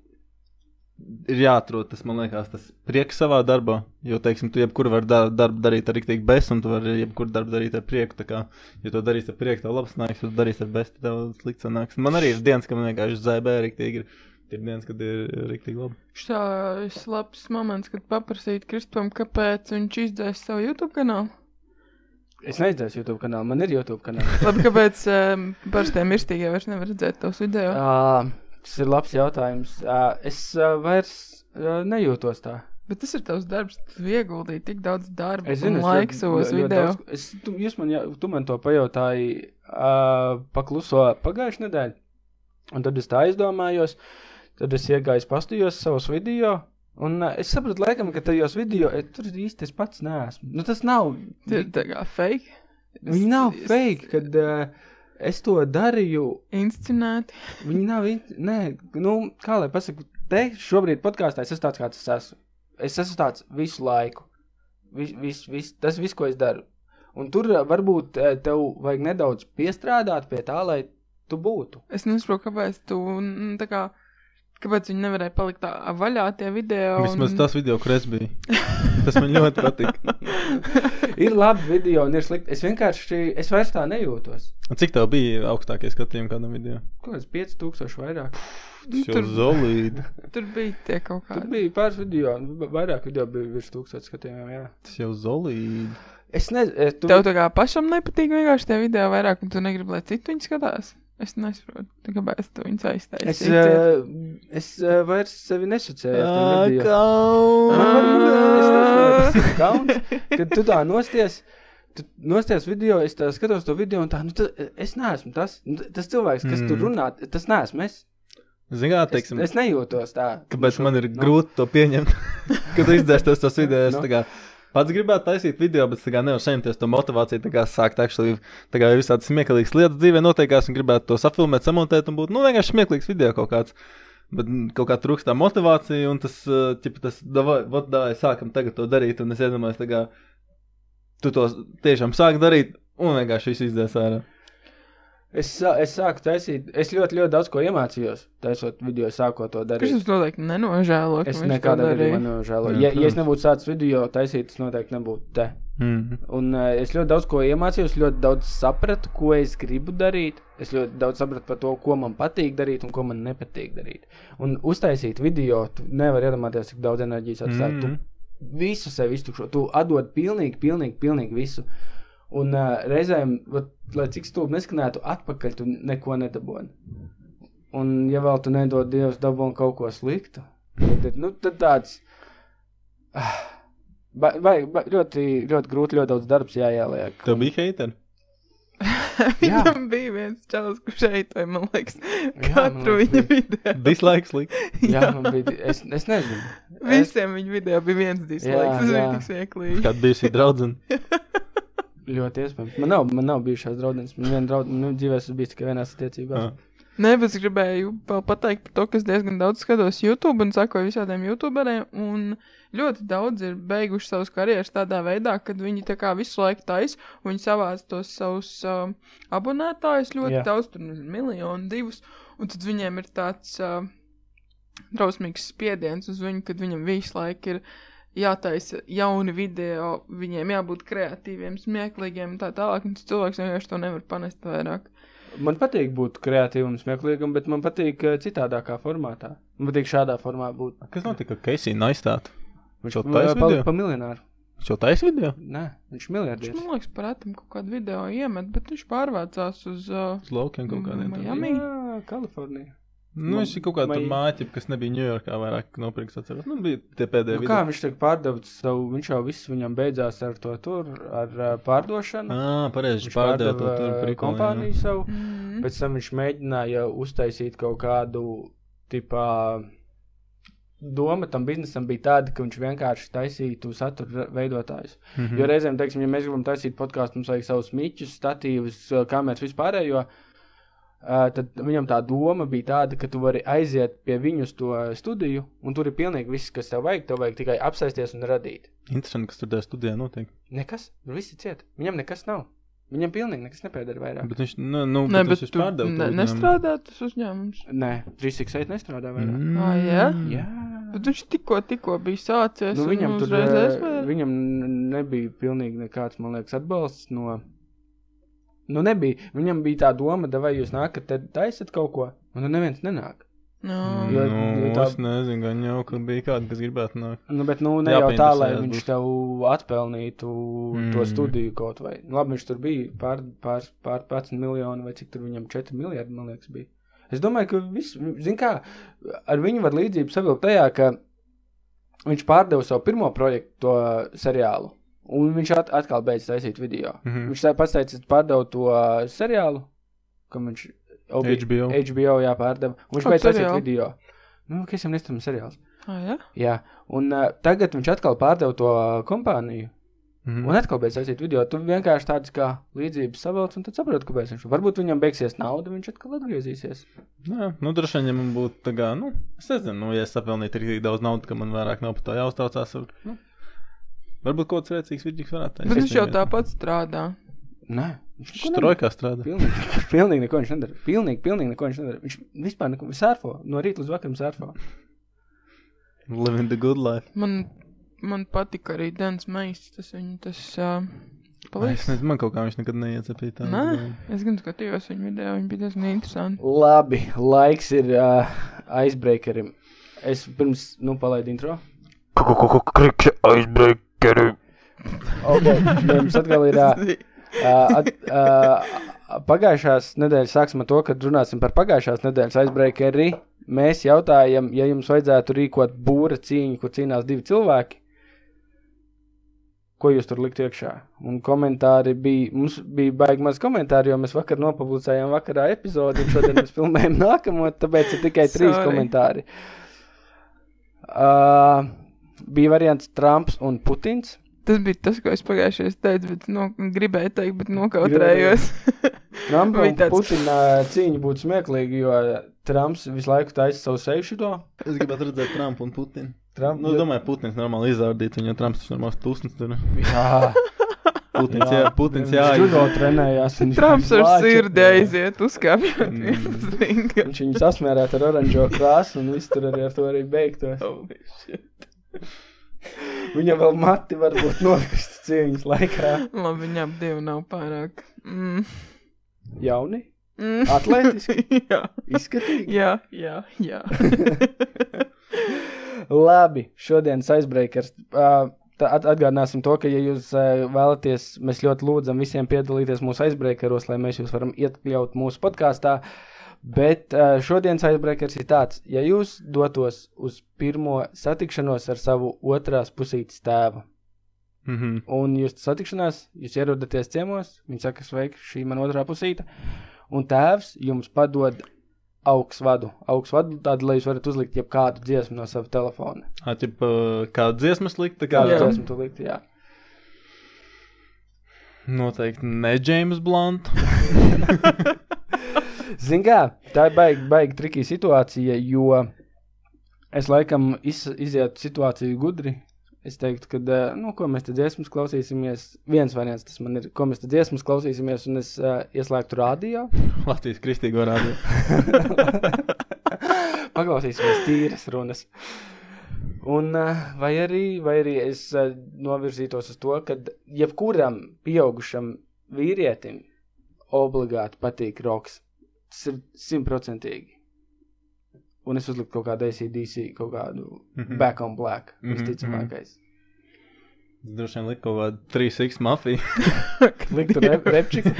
ir jāatrod tas, man liekas, tas prieks savā darbā. Jo, teiksim, tu jebkuru vari dar, darbu darīt ar rīktīgi bez, un tu vari jebkuru darbu darīt ar prieku. Tā kā, ja tu darīsi ar prieku, tev labs nāks, ja tu darīsi ar bez, tad tev slikts nāks. Man arī ir dienas, kad man vienkārši zēbē rīktīgi ir. Ir dienas, kad ir rīktīgi labi.
Šis labs moments, kad paprasīt Kristupam, kāpēc viņš izdzēs savu YouTube kanālu.
Es neizdzēsu YouTube kanālu, man ir YouTube kanāls.
Labi, kāpēc um, parastie mirstīgie vairs nevar redzēt tavus video?
Uh, tas ir labs jautājums. Es vairs nejūtos tā.
Bet tas ir tavs darbs, tu ieguldīji tik daudz darba
Es
un
zinu,
laika savos video.
daudz- Es, tu, jūs man, jā, tu man to pajautāji uh, pakluso pagājušajā nedēļā. Un tad es tā aizdomājos. Tad es iegāju, pastījos savus video. Un uh, es sapratu, laikam, ka tajos video e, tur īsti es pats neesmu. Nu, tas nav.
Tas ir tā kā fake.
Viņi nav
Es-
fake, kad uh, es to darīju.
Inscenēti.
Viņi nav. in- Nē, nu, kā lai pasaku, te šobrīd podkāstā es esmu tāds, kāds es esmu. Es esmu tāds visu laiku. Vis, vis, vis, tas viss, ko es daru. Un tur eh, varbūt eh, tev vajag nedaudz piestrādāt pie tā, lai tu būtu.
Es nesaprotu, kāpēc tu tā kā. Kāpēc viņi nevarēja palikt tā vaļā tie video?
Vismaz tas video, kur es biju. Tas man ļoti patīk.
ir labi video un ir slikti. Es vienkārši, es vairs tā nejūtos.
Un Cik tev bija augstākie skatījumi kādam video?
Kaut kāds 5000 vairāk.
Jau
tur-
zolīdi.
Tur bija tie kaut
Tur
kādi.
bija pāris video, va- vairāk video bija virs 1000 skatījumiem. Jā.
Tas jau zolīdi.
Es nezinu, tu...
Tev tā kā pašam nepatīk vienkārši tie video vairāk, un tu negribi, lai citi viņu skatās. Es nesaprotu, kāpēc tu viņus aiztaisīji.
Es, uh, es uh, vairs sevi nesacēju. Man, man, man, es tas kauns, kad tu tā nosties. Tu nosties video, es tā skatos to video, un tā, nu, ta, es neesmu tas. Nu, Tas cilvēks, kas mm. tur runā, tas neesmu es.
Zini, kā
Es,
teiksim,
es nejūtos tā.
kāpēc
Šo-
man ir
nu,
grūti to pieņemt, kad tu izdzēstos tos video. Es
Nu.
tā kā pats gribētu taisīt video, bet tā kā nevaru saņemties to motivāciju, tā kā sākt actually, tā kā visādi smieklīgas lietas dzīvē notiekās un gribētu to safilmēt, samontēt un būt, nu, vienkārši smieklīgs video kaut kāds. Bet mm, kaut kā trūkst tā motivācija, un tas, ķipa, tas, davai, vot, davai, sākam tagad to darīt, un es iedomājos, tā kā tu to tiešām sāk darīt, un vienkārši viss izdzēs ārā.
Es, es sāku taisīt, es ļoti, ļoti daudz ko iemācījos, taisot video, sākot to
Kas
darīt.
jums noteikti nenožēlo? ka
Es nekādā gadījumā nenožēloju. Ja, ja es nebūtu sācis video taisīt, tas noteikti nebūtu te.
Mm.
Un uh, es ļoti daudz ko iemācījos, ļoti daudz sapratu, ko es gribu darīt. Es ļoti daudz sapratu par to, ko man patīk darīt un ko man nepatīk darīt. Un uztaisīt video, tu nevari iedomāties, cik daudz enerģijas atstāj. Mm.
Mm.
Tu visu sev iztukšo, tu atdod pilnīgi, pilnīgi, pilnīgi visu. Un uh, reizēm, vat, lai cik stūbi neskanētu, atpakaļ tu neko nedabūni. Un, ja vēl tu nedod Dievs dabūni kaut ko sliktu, tad, nu, tad tāds. ah, Vai, vai, vai ļoti, ļoti grūti, ļoti daudz darbs jāieliek.
Tev bija hateri?
Viņam bija viens čels, kurš šeit, vai man liekas,
man
katru
liekas,
viņa video.
Dislikes likt.
Jā, man bija. Es, es nezinu. Es,
Visiem viņa video bija viens dislikes. Tas bija
jā.
tik smieklīgi.
Kāda bijusī draudzene?
ļoti iespējams. Man nav, man nav bijušās draudzenes. Man viena draudzene, nu, dzīvē esmu bijis tikai vienās attiecībās.
Ah.
Nē, bet es gribēju vēl pateikt par to, ka es diezgan daudz skatos YouTube un sakoju visādiem YouTuberiem. Un ļoti daudz ir beiguši savus karjeras tādā veidā, kad viņi tā kā visu laiku taisa, un viņi savāc tos savus uh, abonētājus ļoti
Jā.
Jā. daudz, tur nezinu, miljonu, divus. Un tad viņiem ir tāds uh, drausmīgs spiediens uz viņu, kad viņam visu laiku ir jātaisa jauni video, viņiem jābūt kreatīviem, smieklīgiem un tā tālāk. Un tas cilvēks vienkārši to nevar panest vairāk.
Man patīk būt kreatīvam, smieklīgam, bet man patīk eh, citādākā formātā. Man patīk šādā formā būt.
Kas notika ar Keisiju Naistātu?
Viņš pa,
taisa
pa,
video?
pa miljonāru.
Viņš jau taisa video?
Nē, viņš ir
Viņš
miljardieris.
man liekas, parātam kaut kādu video iemet, bet viņš pārvācās uz. Uh,
Uz laukiem kaut kādiem. tādiem.
Miami.
Jā, Kalifornija.
Nu, viņš ir kaut kāda
Vai-
māte, kas nebija Ņujorkā vairāk nopirks, atceros. Nu, bija tie pēdējie
Nu, kā
video.
viņš tagad pārdeva savu, viņš jau viss viņam beidzās ar to tur, ar uh, pārdošanu.
Ā, pareizi,
Viņš
pārdeva to tur prikolu,
kompāniju
jā.
savu.
mm,
Pēc tam viņš mēģināja uztaisīt kaut kādu tipā. Doma tam biznesam bija tāda, ka viņš vienkārši taisītu satura veidotājus. Mm.
Mhm.
Jo reizēm, teiksim, ja mēs gribam taisīt podkāstu, mums vajag savus miķus, statīvus, kameras vispārējo. Uh, tad viņam tā doma bija tāda, ka tu vari aiziet pie viņu uz to studiju, un tur ir pilnīgi viss, kas tev vajag. Tev vajag tikai apsēsties un radīt.
Interesanti, kas tur tajā studijā notiek.
Nekas, tur viss ir ciet. Viņam nekas nav. Viņam pilnīgi nekas nepiedara vairāk.
Bet viņš, nu, nu
Nē,
bet viņš
tu
pārdeva.
ne, nestrādā tas uzņēmums.
Nē, 368 nestrādā vairāk.
Mm.
Ā, jā?
Jā,
Bet viņš tikko, tikko bija sācies.
nu,
un
viņam tur
aizvēra.
viņam nebija pilnīgi nekāds, man liekas, atbalsts no. Nu, nebija. Viņam bija tā doma, ka, vai jūs nākat, tad taisat kaut ko, un tad neviens nenāk.
No.
Jo-
Nu,
jo tā-
es nezinu, gan jau, ka bija kādi, kas gribētu nākt.
Nu, bet nu, ne jau tā, lai viņš
būs.
tev atpelnītu mm. to
Mm.
studiju kaut vai. Nu, labi, viņš tur bija pār, pār, pār 11 miljoni vai cik tur viņam 4 miljardi, man liekas, bija. Es domāju, ka viss, zin kā, ar viņu var līdzību savilkt tajā, ka viņš pārdeva savu pirmo projektu, to seriālu, un viņš at, atkal beidz taisīt video. Mm. -hmm. Viņš tā pats teica, pārdevu to seriālu, kam viņš obi-
HBO.
HBO jā, pārdeva, un viņš beidz taisīt video. Nu, kas jam nestam seriāls?
Ah, jā?
Jā, un uh, tagad viņš atkal pārdeva to uh, kompāniju.
Mhm.
Un atkal beidz taisīt video. Tu vienkārši tādas kā līdzības savelc, un tad saproti, kāpēc viņš. Varbūt viņam beigsies nauda, viņš atkal atgriezīsies.
Jā, nu, droši vien, ja man būtu tā kā, nu, es nezinu, nu, ja es sapelnītu tik daudz naudas, ka man vairāk nav par to jāuztraucās. Var, nu, varbūt kaut kāds rēcīgs vidīgs varētu
Bet
taisīt.
viņš jau tāpat strādā.
Nē, viņš
Viņš trojkā strādā.
Pilnīgi, pilnīgi neko viņš nedara. Pilnīgi, pilnīgi neko viņš nedara. Viņš vispār neko sērfo. No rīta līdz vakaram sērfo.
Living the good life.
Man, man patika arī Dens Meis, tas viņa, tas uh,
Ai, Es nezinu, man kaut kā viņš nekad neiecepīja tā.
Nē, es gan skatījos viņa video, viņa bija diezgan interesanti.
Labi, laiks ir uh, icebreakerim. Es pirms, nu, palaidu intro.
Krikšķa aizbreakeri.
Ok, mums atkal ir. ā, at- ā, Pagājušās nedēļas sāksim ar to, kad runāsim par pagājušās nedēļas aizbreakeri. Mēs jautājam, ja jums vajadzētu rīkot būra cīņu, kur cīnās divi cilvēki, ko jūs tur likt iekšā? Un komentāri bija, mums bija baigi maz komentāri, jo mēs vakar nopublicējām vakarā epizodi, un šodien mēs filmējam nākamo, tāpēc ir tikai trīs
Sorry.
komentāri. Uh, bija variants Trumps un Putins.
Tas bija tas, ko es pagājušajā teicu, bet no, gribēju teikt, bet nokautrējos.
Trumpa un
tāds-
Putina cīņa būtu smieklīga, jo Trumps visu laiku taisa savu seju šito.
Es gribētu redzēt Trumpu un Putinu.
Trump,
Nu, domāju, Putins normāli izrādīt, viņa Trumps tas normāls tūsnis tur.
jā,
Putins, jā, Putins, jā.
Viņš judo trenējās. viņš
Trumps ar sirdi aiziet, uzkāpjot
Mm.
vienu ringu.
Viņš viņu sasmērētu ar oranžo krāsu un viss tur arī ar to arī beigtos.
Shit.
Viņam vēl mati varbūt nokrist cīņas laikā.
Labi, viņi ap divi nav pārāk. Mm.
Jauni,
Mm.
atletiski,
jā,
izskatīgi.
jā, jā. jā.
Labi, šodienas aizbreakers. Uh, at- atgādināsim to, ka, ja jūs uh, vēlaties, mēs ļoti lūdzam visiem piedalīties mūsu aizbreakeros, lai mēs jūs varam iekļaut mūsu podkāstā. Bet šodienas aizbreakers ir tāds, ja jūs dotos uz pirmo satikšanos ar savu otrās pusītes tēvu,
Mhm.
un jūs satikšanās, jūs ierodaties ciemos, viņi saka, sveiki, šī man otrā pusīte, un tēvs jums padod augsvadu, augsvadu tādu, lai jūs varat uzlikt jebkādu dziesmu no sava telefona.
Ā, kāda dziesmas likt?
Kādu
Jā.
dziesmu tu likt, jā.
Noteikti ne James Blunt.
Zin kā, tā ir baigi, baigi trikī situācija, jo es laikam iz, izietu situāciju gudri. Es teiktu, ka, nu, ko mēs te dziesmas klausīsimies, viens variants tas man ir, ko mēs te dziesmas klausīsimies, un es uh, ieslēgtu radio.
Latvijas kristīgo rādio.
Paklausīsimies tīras runas. Un, vai, arī, vai arī es novirzītos uz to, ka jebkuram pieaugušam vīrietim obligāti patīk roks. Tas ir simtprocentīgi. Un es uzliku kaut kādu ACDC, kaut kādu
Mhm.
back on black.
Mhm,
Visticamākais.
Es droši vien liku kaut kādu 3-6 mafiju.
Liktu rep, repčiku.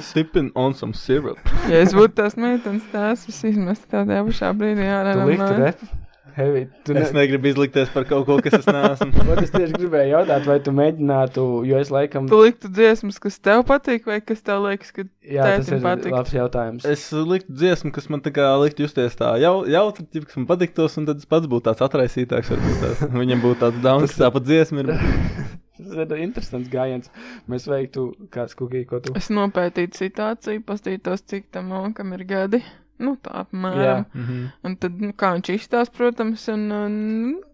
Sipping on some syrup.
Ja es būtu tās meitenes, tās es izmestu tādā pašā brīdī
liktu
mājas.
rep. Heavy. Tu
Es
ne...
negribu izlikties par kaut ko, kas es neesmu.
Es tieši gribēju jautāt, vai tu mēģinātu, jo es laikam.
Tu liktu dziesmas, kas tev patīk, vai kas tev liekas, ka
Jā, tas ir
patiktu?
labs jautājums.
Es liktu dziesmu, kas man tā kā liktu justies tā jau, jautri, kas man patiktos, un tad es pats būtu tāds atraisītāks. Tās. Viņam būtu tāds downs, kas tāpat dziesma ir.
Tas ir interesants gājiens. Mēs veiktu kāds kukī, ko tu.
Es nopētītu situāciju, pastītos, cik tam malkam ir gadi. Nu, tā
Jā.
apmēram.
Mhm.
Un tad, nu, kā viņš izstāsta, protams, un, un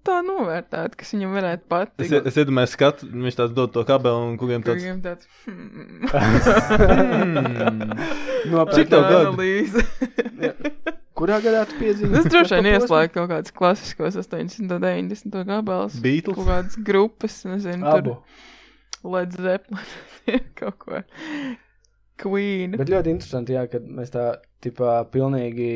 tā novērtēt, kas viņam varētu
Es,
patikt.
ie- es iedomājos, skatu, viņš tāds dod to kabeli un kungiem tāds.
Kuriem tāds hmm,
Hmm.
Nopērk
Cik tev gadu?
analīze.
Kurā gadā tu piedzīvoji?
Es droši vien ieslēgu kaut kādas klasiskos 80. un 90. gabalus.
Beatles?
Kaut kādas grupas, nezinu,
Abu.
tur Led Zeppelin, kaut ko. Queen.
Bet ļoti interesanti, jā, kad mēs tā, tipā, pilnīgi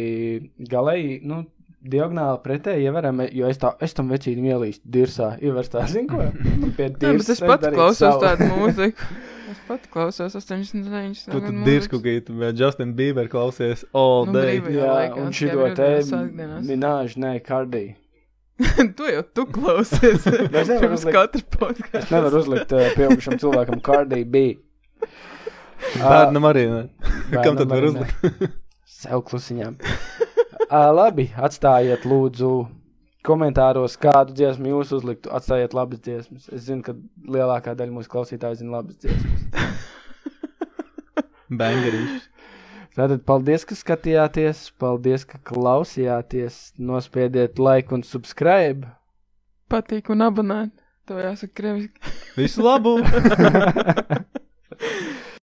galēji, nu, diagonāli pretēji ievaram, jo es, tā, es tam vecītam ielīstu dirsā, ievērstā, zinu, ko? Pie
Jā, bet es
dirsas
pat
darīt
klausos
savu.
tādu mūziku. Es pat klausos 89.
Tu tur dirsku, ka tu Justin Bieber klausies all
Nu,
day.
brīvi.
Jā,
laikā,
un šito te minēžu, nē, kardī.
tu jau tu klausies.
Es nevaru
Pirms
uzlikt-
katra
Es
podkāsta.
nevaru uzlikt uh, pieaugušam cilvēkam kardī bija.
Bērnam arī ne. Kam tad var
Bērnam
uzlikt?
Sev klusiņām. uh, labi, atstājiet lūdzu komentāros, kādu dziesmu jūs uzliktu. Atstājiet labas dziesmas. Es zinu, ka lielākā daļa mūsu klausītāju zina labas dziesmas.
Bangerīši.
Tātad paldies, ka skatījāties, paldies, ka klausījāties. Nospiediet like un subscribe.
Patīk un abonēt. To jāsaka krieviski.
Visu labu!